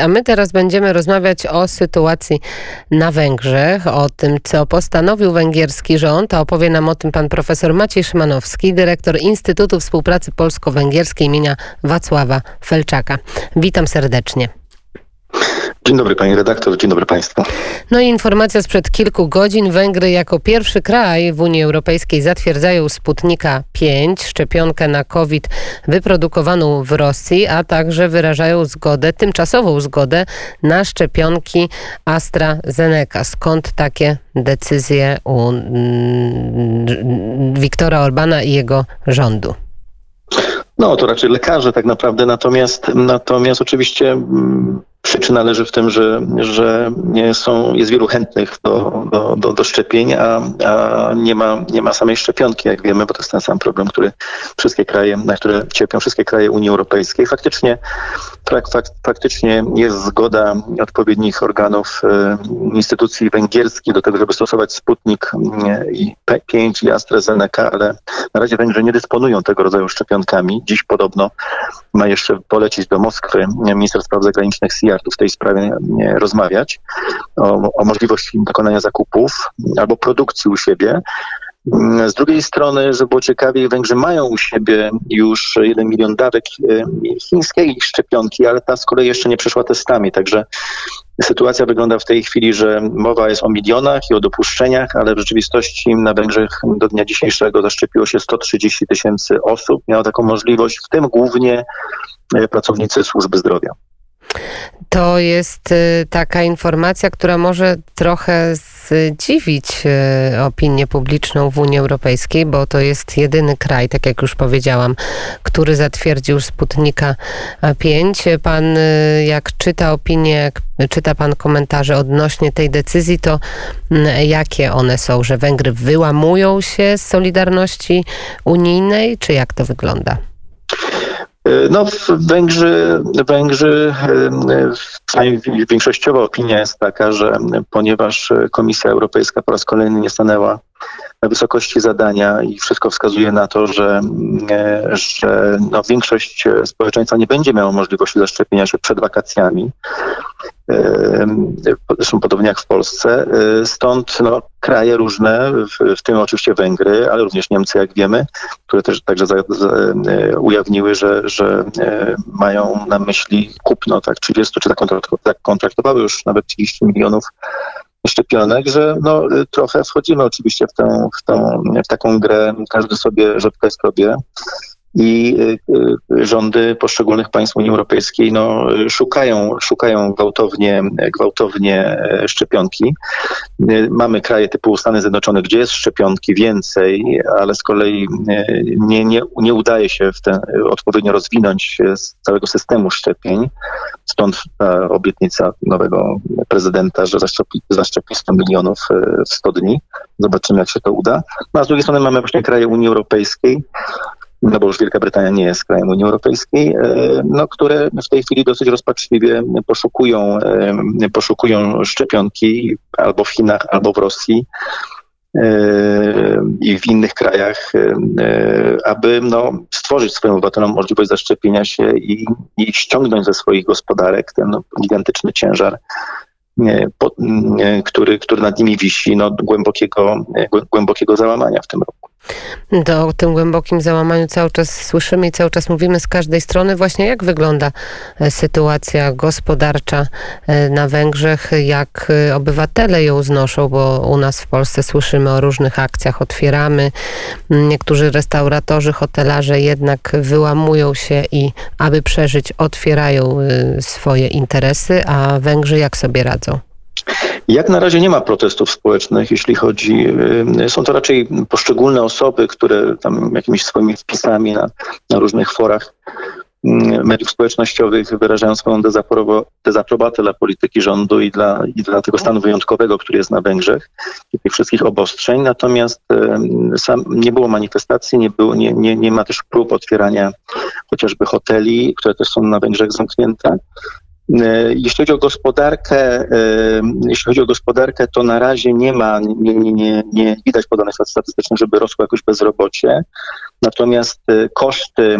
A my teraz będziemy rozmawiać o sytuacji na Węgrzech, o tym, co postanowił węgierski rząd, a opowie nam o tym pan profesor Maciej Szymanowski, dyrektor Instytutu Współpracy Polsko-Węgierskiej imienia Wacława Felczaka. Witam serdecznie. Dzień dobry pani redaktor, dzień dobry państwu. No i informacja sprzed kilku godzin. Węgry jako pierwszy kraj w Unii Europejskiej zatwierdzają Sputnika 5, szczepionkę na COVID wyprodukowaną w Rosji, a także wyrażają zgodę, tymczasową zgodę na szczepionki AstraZeneca. Skąd takie decyzje u mm, Wiktora Orbana i jego rządu? No, to raczej lekarze tak naprawdę, natomiast, natomiast oczywiście mm, Przyczyna leży w tym, że, że są, jest wielu chętnych do, do, do, do szczepień, a, a nie, ma, nie ma samej szczepionki, jak wiemy, bo to jest ten sam problem, który wszystkie kraje, na które cierpią wszystkie kraje Unii Europejskiej. Faktycznie, fak, faktycznie jest zgoda odpowiednich organów e, instytucji węgierskich do tego, żeby stosować Sputnik i P5 i AstraZeneca, ale na razie Węgrzy nie dysponują tego rodzaju szczepionkami. Dziś podobno ma jeszcze polecieć do Moskwy minister spraw zagranicznych CIA w tej sprawie rozmawiać, o, o możliwości dokonania zakupów albo produkcji u siebie. Z drugiej strony, żeby było ciekawiej, Węgrzy mają u siebie już jeden milion dawek e, chińskiej szczepionki, ale ta z kolei jeszcze nie przeszła testami, także sytuacja wygląda w tej chwili, że mowa jest o milionach i o dopuszczeniach, ale w rzeczywistości na Węgrzech do dnia dzisiejszego zaszczepiło się 130 tysięcy osób. Miało taką możliwość, w tym głównie e, pracownicy służby zdrowia. To jest y, taka informacja, która może trochę zdziwić y, opinię publiczną w Unii Europejskiej, bo to jest jedyny kraj, tak jak już powiedziałam, który zatwierdził Sputnika 5. Pan, y, jak czyta opinię, jak czyta pan komentarze odnośnie tej decyzji, to mm, jakie one są? Że Węgry wyłamują się z Solidarności Unijnej, czy jak to wygląda? E, no, Węgrzy, Węgrzy, e, przynajmniej większościowa opinia jest taka, że ponieważ Komisja Europejska po raz kolejny nie stanęła wysokości zadania i wszystko wskazuje na to, że, e, że no, większość społeczeństwa nie będzie miała możliwości zaszczepienia się przed wakacjami, zresztą podobnie jak w Polsce. Stąd no, kraje różne, w, w, tym oczywiście Węgry, ale również Niemcy, jak wiemy, które też także za, za, e, ujawniły, że, że e, mają na myśli kupno tak 30 czy zakontraktowały już nawet 30 milionów szczepionek, że no, trochę wchodzimy oczywiście w, tę, w, tą, w taką grę, każdy sobie rzadko skrobie i y, y, rządy poszczególnych państw Unii Europejskiej no, szukają, szukają gwałtownie, gwałtownie e, szczepionki. Y, mamy kraje typu Stany Zjednoczone, gdzie jest szczepionki więcej, ale z kolei nie, nie, nie udaje się w ten, odpowiednio rozwinąć całego systemu szczepień. Stąd ta obietnica nowego prezydenta, że zaszczepi, zaszczepi 100 milionów e, w 100 dni. Zobaczymy, jak się to uda. No, a z drugiej strony mamy właśnie kraje Unii Europejskiej, no bo już Wielka Brytania nie jest krajem Unii Europejskiej, e, no, które w tej chwili dosyć rozpaczliwie poszukują, e, poszukują szczepionki albo w Chinach, albo w Rosji e, i w innych krajach, aby no, stworzyć swoim obywatelom możliwość zaszczepienia się i, i ściągnąć ze swoich gospodarek ten no, gigantyczny ciężar, który, który nad nimi wisi, no, głębokiego, głębokiego załamania w tym roku. To o tym głębokim załamaniu cały czas słyszymy i cały czas mówimy z każdej strony. Właśnie jak wygląda e, sytuacja gospodarcza e, na Węgrzech, jak e, obywatele ją znoszą, bo u nas w Polsce słyszymy o różnych akcjach, otwieramy. Niektórzy restauratorzy, hotelarze jednak wyłamują się i aby przeżyć, otwierają swoje interesy, a Węgrzy jak sobie radzą? Jak na razie nie ma protestów społecznych, jeśli chodzi. Y, są to raczej poszczególne osoby, które tam jakimiś swoimi wpisami na, na różnych forach y, mediów społecznościowych wyrażają swoją dezaprobatę dla polityki rządu i dla, i dla tego stanu wyjątkowego, który jest na Węgrzech i tych wszystkich obostrzeń. Natomiast y, sam, nie było manifestacji, nie, było, nie, nie, nie ma też prób otwierania chociażby hoteli, które też są na Węgrzech zamknięte. Jeśli chodzi o gospodarkę, jeśli chodzi o gospodarkę, to na razie nie ma, nie, nie, nie, nie widać podanych statystycznych, żeby rosło jakoś bezrobocie. Natomiast koszty,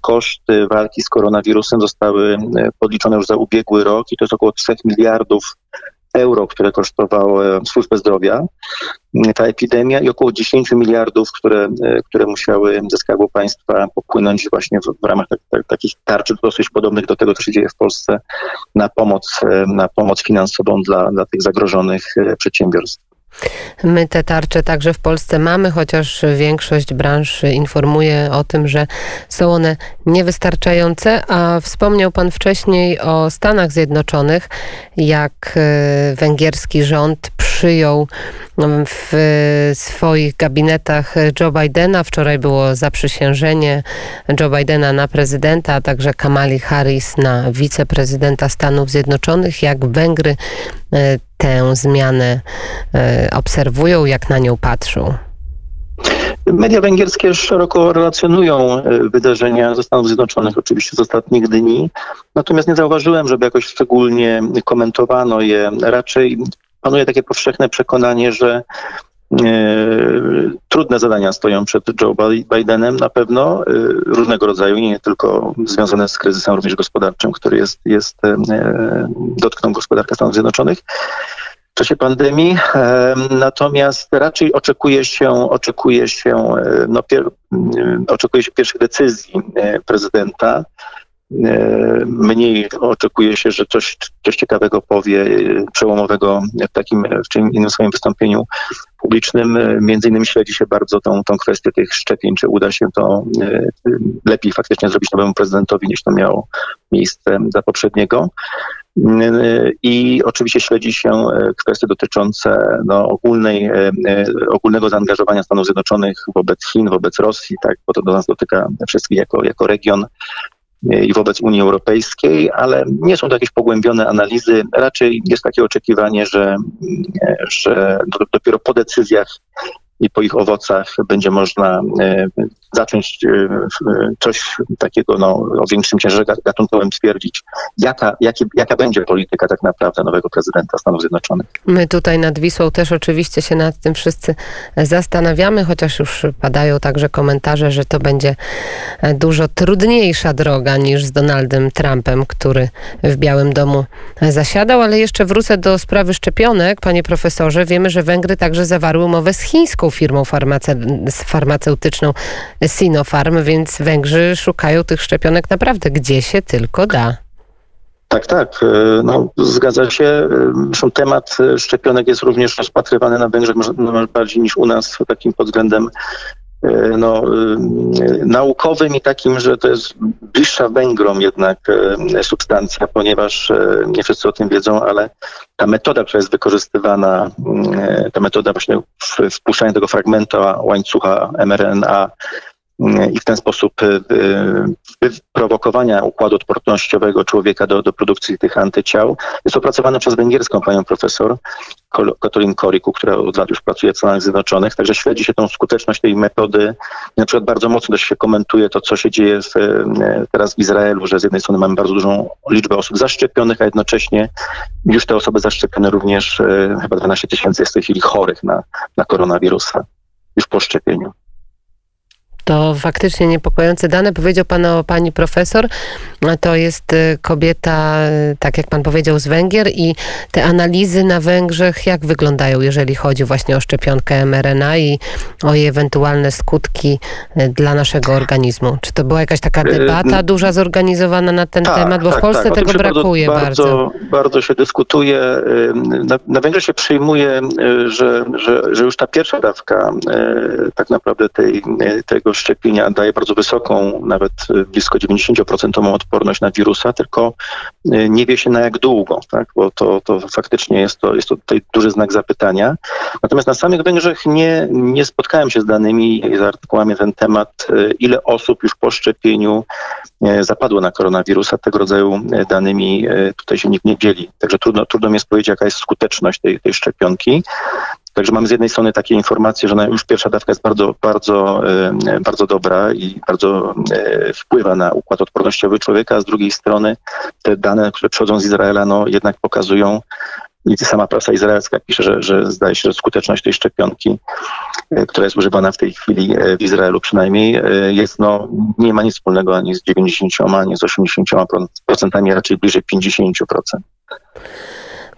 koszty walki z koronawirusem zostały podliczone już za ubiegły rok i to jest około 3 miliardów euro, które kosztowała służbę zdrowia, ta epidemia i około 10 miliardów, które, które musiały ze Skarbu Państwa popłynąć właśnie w, w ramach tak, tak, takich tarczy dosyć podobnych do tego, co się dzieje w Polsce na pomoc, na pomoc finansową dla, dla tych zagrożonych przedsiębiorstw. My te tarcze także w Polsce mamy, chociaż większość branż informuje o tym, że są one niewystarczające, a wspomniał Pan wcześniej o Stanach Zjednoczonych, jak e, węgierski rząd przyjął mm, w swoich gabinetach Joe Bidena. Wczoraj było zaprzysiężenie Joe Bidena na prezydenta, a także Kamali Harris na wiceprezydenta Stanów Zjednoczonych. Jak Węgry e, tę zmianę e, obserwują, jak na nią patrzą? Media węgierskie szeroko relacjonują e, wydarzenia ze Stanów Zjednoczonych, oczywiście z ostatnich dni. Natomiast nie zauważyłem, żeby jakoś szczególnie komentowano je. Raczej panuje takie powszechne przekonanie, że e, trudne zadania stoją przed Joe Bidenem na pewno, e, różnego rodzaju, nie tylko związane z kryzysem również gospodarczym, który jest, jest e, dotknął gospodarkę Stanów Zjednoczonych w czasie pandemii. Natomiast raczej oczekuje się, oczekuje się, no, pier, oczekuje się pierwszych decyzji prezydenta. E, mniej oczekuje się, że coś, coś ciekawego powie, e, przełomowego w takim, innym swoim wystąpieniu publicznym. E, między innymi śledzi się bardzo tą, tą kwestię tych szczepień, czy uda się to lepiej faktycznie zrobić nowemu prezydentowi, niż to miało miejsce za poprzedniego. I oczywiście śledzi się kwestie dotyczące no, ogólnej, ogólnego zaangażowania Stanów Zjednoczonych wobec Chin, wobec Rosji, tak, bo to do nas dotyka wszystkich jako, jako region i wobec Unii Europejskiej, ale nie są to jakieś pogłębione analizy. Raczej jest takie oczekiwanie, że, że dopiero po decyzjach i po ich owocach będzie można e, zacząć e, coś takiego no, o większym ciężarze gatunkowym stwierdzić, jaka, jaki, jaka będzie polityka tak naprawdę nowego prezydenta Stanów Zjednoczonych. My tutaj nad Wisłą też oczywiście się nad tym wszyscy zastanawiamy, chociaż już padają także komentarze, że to będzie dużo trudniejsza droga niż z Donaldem Trumpem, który w Białym Domu zasiadał, ale jeszcze wrócę do sprawy szczepionek. Panie profesorze, wiemy, że Węgry także zawarły umowę z chińską firmą farmace farmaceutyczną Sinopharm, więc Węgrzy szukają tych szczepionek naprawdę gdzie się tylko da. Tak, tak. E, no, zgadza się. E, zresztą temat szczepionek jest również rozpatrywany na Węgrzech może bardziej niż u nas takim pod względem e, no, naukowym i takim, że to jest bliższa Węgrom jednak substancja, ponieważ nie wszyscy o tym wiedzą, ale ta metoda, która jest wykorzystywana, ta metoda właśnie wpuszczania tego fragmentu łańcucha mRNA i w ten sposób wyprowokowania układu odpornościowego człowieka do, do produkcji tych antyciał jest opracowane przez węgierską panią profesor Katalin Koriku, która od lat już pracuje w Stanach Zjednoczonych, także śledzi się tą skuteczność tej metody. Na przykład bardzo mocno się komentuje to, co się dzieje w, teraz w Izraelu, że z jednej strony mamy bardzo dużą liczbę osób zaszczepionych, a jednocześnie już te osoby zaszczepione również, chyba 12 tysięcy jest w tej chwili chorych na, na koronawirusa już po szczepieniu. To faktycznie niepokojące dane. Powiedział pan o pani profesor. To jest y, kobieta, y, tak jak pan powiedział, z Węgier i te analizy na Węgrzech jak wyglądają, jeżeli chodzi właśnie o szczepionkę mRNA i o jej ewentualne skutki y, dla naszego organizmu? Czy to była jakaś taka debata duża zorganizowana na ten tak, temat? Bo tak, w Polsce tak. tego brakuje bardzo, bardzo. Bardzo się dyskutuje. Na, na Węgrzech się przyjmuje, że, że, że już ta pierwsza dawka tak naprawdę tej, tego szczepienia daje bardzo wysoką, nawet y, blisko 90% odporność na wirusa, tylko y, nie wie się na jak długo, tak? bo to, to faktycznie jest to, jest to tutaj duży znak zapytania. Natomiast na samych Węgrzech nie, nie spotkałem się z danymi i z artykułami na ten temat, y, ile osób już po szczepieniu zapadło na koronawirusa. Tego rodzaju danymi tutaj się nikt nie dzieli. Także trudno, trudno mi jest powiedzieć, jaka jest skuteczność tej, tej szczepionki. Także mamy z jednej strony takie informacje, że już pierwsza dawka jest bardzo, bardzo, bardzo dobra i bardzo wpływa na układ odpornościowy człowieka, a z drugiej strony te dane, które przychodzą z Izraela, no jednak pokazują, i sama prasa izraelska pisze, że, że zdaje się, że skuteczność tej szczepionki, e, która jest używana w tej chwili e, w Izraelu przynajmniej, e, jest no, nie ma nic wspólnego ani z 90, ani z 80%, raczej bliżej 50%.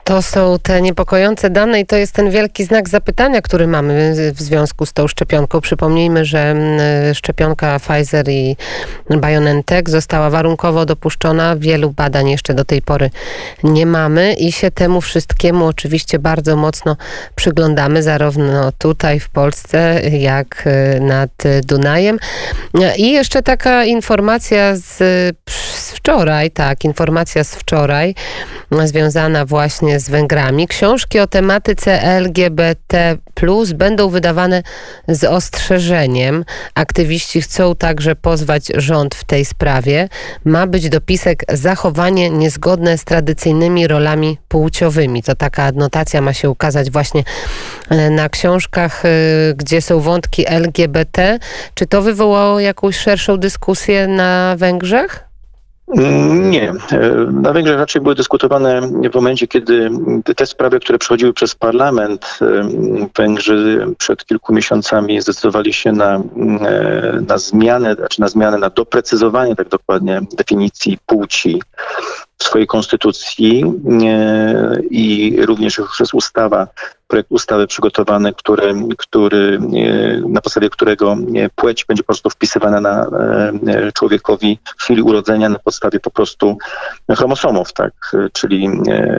To są te niepokojące dane i to jest ten wielki znak zapytania, który mamy w związku z tą szczepionką. Przypomnijmy, że mm, szczepionka Pfizer i BioNTech została warunkowo dopuszczona. Wielu badań jeszcze do tej pory nie mamy i się temu wszystkiemu oczywiście bardzo mocno przyglądamy, zarówno tutaj w Polsce, jak y, nad Dunajem. I jeszcze taka informacja z, z wczoraj, tak, informacja z wczoraj, związana właśnie z Węgrami. Książki o tematyce LGBT będą wydawane z ostrzeżeniem. Aktywiści chcą także pozwać rząd w tej sprawie. Ma być dopisek zachowanie niezgodne z tradycyjnymi rolami płciowymi. To taka adnotacja ma się ukazać właśnie e, na książkach, e, gdzie są wątki LGBT. Czy to wywołało jakąś szerszą dyskusję na Węgrzech? Nie. Na Węgrzech raczej były dyskutowane w momencie, kiedy te sprawy, które przechodziły przez parlament, Węgrzy przed kilku miesiącami zdecydowali się na, na zmianę, znaczy na zmianę, na doprecyzowanie tak dokładnie definicji płci w swojej konstytucji i również przez ustawa projekt ustawy przygotowany, który, który, na podstawie którego płeć będzie po prostu wpisywana na e, człowiekowi w chwili urodzenia na podstawie po prostu chromosomów, tak? Czyli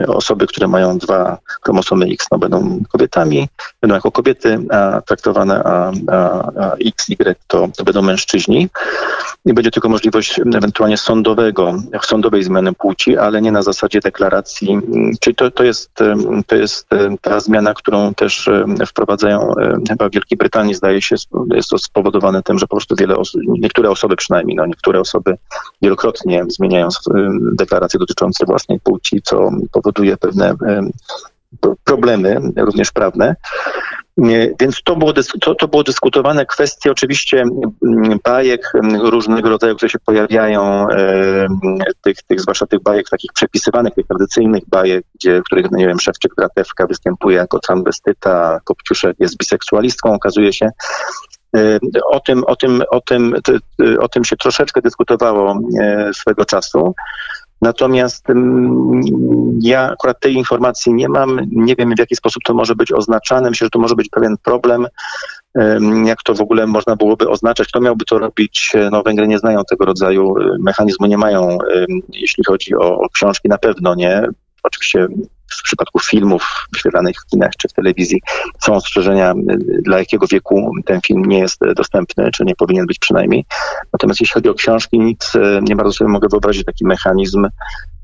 osoby, które mają dwa chromosomy X, no będą kobietami, będą jako kobiety a traktowane, a, a, a XY to, to będą mężczyźni. I będzie tylko możliwość ewentualnie sądowego, sądowej zmiany płci, ale nie na zasadzie deklaracji. Czyli to, to, jest, to jest ta zmiana, którą też wprowadzają chyba w Wielkiej Brytanii, zdaje się, jest to spowodowane tym, że po prostu wiele niektóre osoby przynajmniej, no niektóre osoby wielokrotnie zmieniają deklaracje dotyczące własnej płci, co powoduje pewne problemy, również prawne. Więc to było, to, to było dyskutowane. Kwestie oczywiście bajek różnego rodzaju, które się pojawiają, tych, tych zwłaszcza tych bajek takich przepisywanych, tych tradycyjnych bajek, gdzie, w których, no nie wiem, Szewczyk Gratewka występuje jako transwestyta, Kopciuszek jest biseksualistką, okazuje się. O tym, o, tym, o, tym, o tym się troszeczkę dyskutowało e, swego czasu. Natomiast mm, ja akurat tej informacji nie mam, nie wiem w jaki sposób to może być oznaczane. Myślę, że to może być pewien problem, jak to w ogóle można byłoby oznaczać, kto miałby to robić. No Węgry nie znają tego rodzaju mechanizmu, nie mają, jeśli chodzi o, o książki, na pewno nie. Oczywiście w przypadku filmów wyświetlanych w kinach czy w telewizji są ostrzeżenia, dla jakiego wieku ten film nie jest dostępny, czy nie powinien być przynajmniej. Natomiast jeśli chodzi o książki, nic nie bardzo sobie mogę wyobrazić taki mechanizm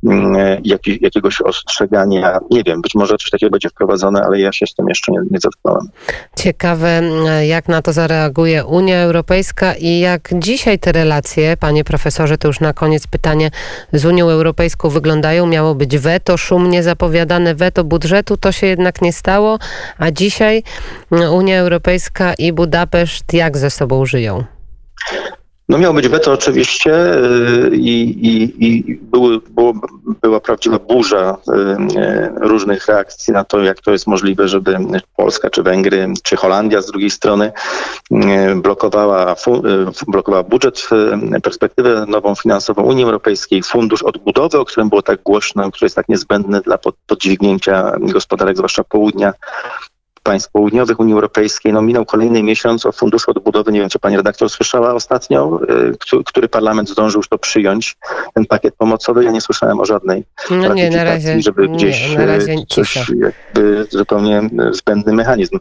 Mm, jak, jakiegoś ostrzegania. Nie wiem, być może coś takiego będzie wprowadzone, ale ja się z tym jeszcze nie, nie zetknąłem. Ciekawe, jak na to zareaguje Unia Europejska i jak dzisiaj te relacje, panie profesorze, to już na koniec pytanie, z Unią Europejską wyglądają. Miało być weto, szumnie zapowiadane weto budżetu, to się jednak nie stało, a dzisiaj Unia Europejska i Budapeszt jak ze sobą żyją? No miało być weto oczywiście y, i, i, i były, było, była prawdziwa burza y, y, różnych reakcji na to, jak to jest możliwe, żeby Polska czy Węgry czy Holandia z drugiej strony blokowała, blokowała budżet, perspektywę nową finansową Unii Europejskiej, fundusz odbudowy, o którym było tak głośno, który jest tak niezbędny dla podźwignięcia gospodarek, zwłaszcza południa państw południowych Unii Europejskiej. No, minął kolejny miesiąc o Funduszu Odbudowy. Nie wiem, czy pani redaktor słyszała ostatnio, y, który parlament zdążył już to przyjąć, ten pakiet pomocowy. Ja nie słyszałem o żadnej no nie, na razie, żeby gdzieś nie, na razie y, coś jakby zupełnie zbędny mechanizm,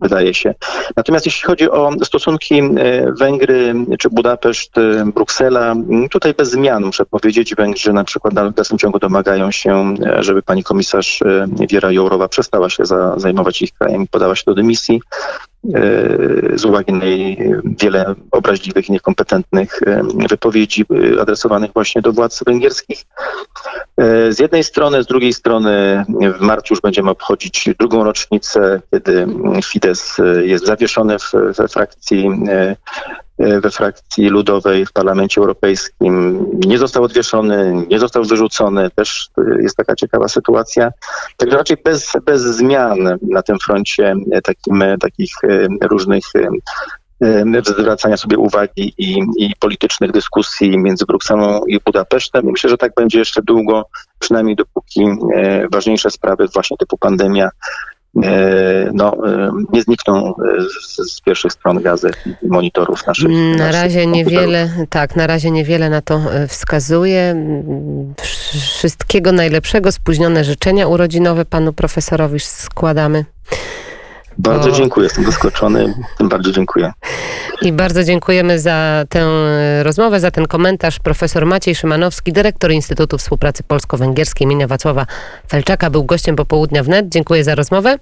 wydaje się. Natomiast jeśli chodzi o stosunki y, Węgry czy Budapeszt, Bruksela, tutaj bez zmian muszę powiedzieć. Węgrzy na przykład w dalszym ciągu domagają się, żeby pani komisarz Wiera Jourowa przestała się za, zajmować ich krajem podała się do dymisji. z uwagi na jej wiele obraźliwych i niekompetentnych wypowiedzi adresowanych właśnie do władz węgierskich. Z jednej strony, z drugiej strony w marcu już będziemy obchodzić drugą rocznicę, kiedy Fidesz jest zawieszony w, we frakcji we frakcji ludowej w Parlamencie Europejskim. Nie został odwieszony, nie został wyrzucony. Też jest taka ciekawa sytuacja. Także raczej bez, bez zmian na tym froncie takim, takich różnych zwracania sobie uwagi i, i, politycznych dyskusji między Brukselą i Budapesztem. I myślę, że tak będzie jeszcze długo, przynajmniej dopóki e, ważniejsze sprawy właśnie typu pandemia e, no, e, nie znikną z, z, pierwszych stron gazet i monitorów naszych. Na razie niewiele, tak, na razie niewiele na to wskazuje. Wszystkiego najlepszego, spóźnione życzenia urodzinowe panu profesorowi składamy. Bardzo dziękuję, jestem zaskoczony, tym bardziej dziękuję. I bardzo dziękujemy za tę rozmowę, za ten komentarz. Profesor Maciej Szymanowski, dyrektor Instytutu Współpracy Polsko-Węgierskiej imienia Wacława Felczaka, był gościem popołudnia wnet. Dziękuję za rozmowę.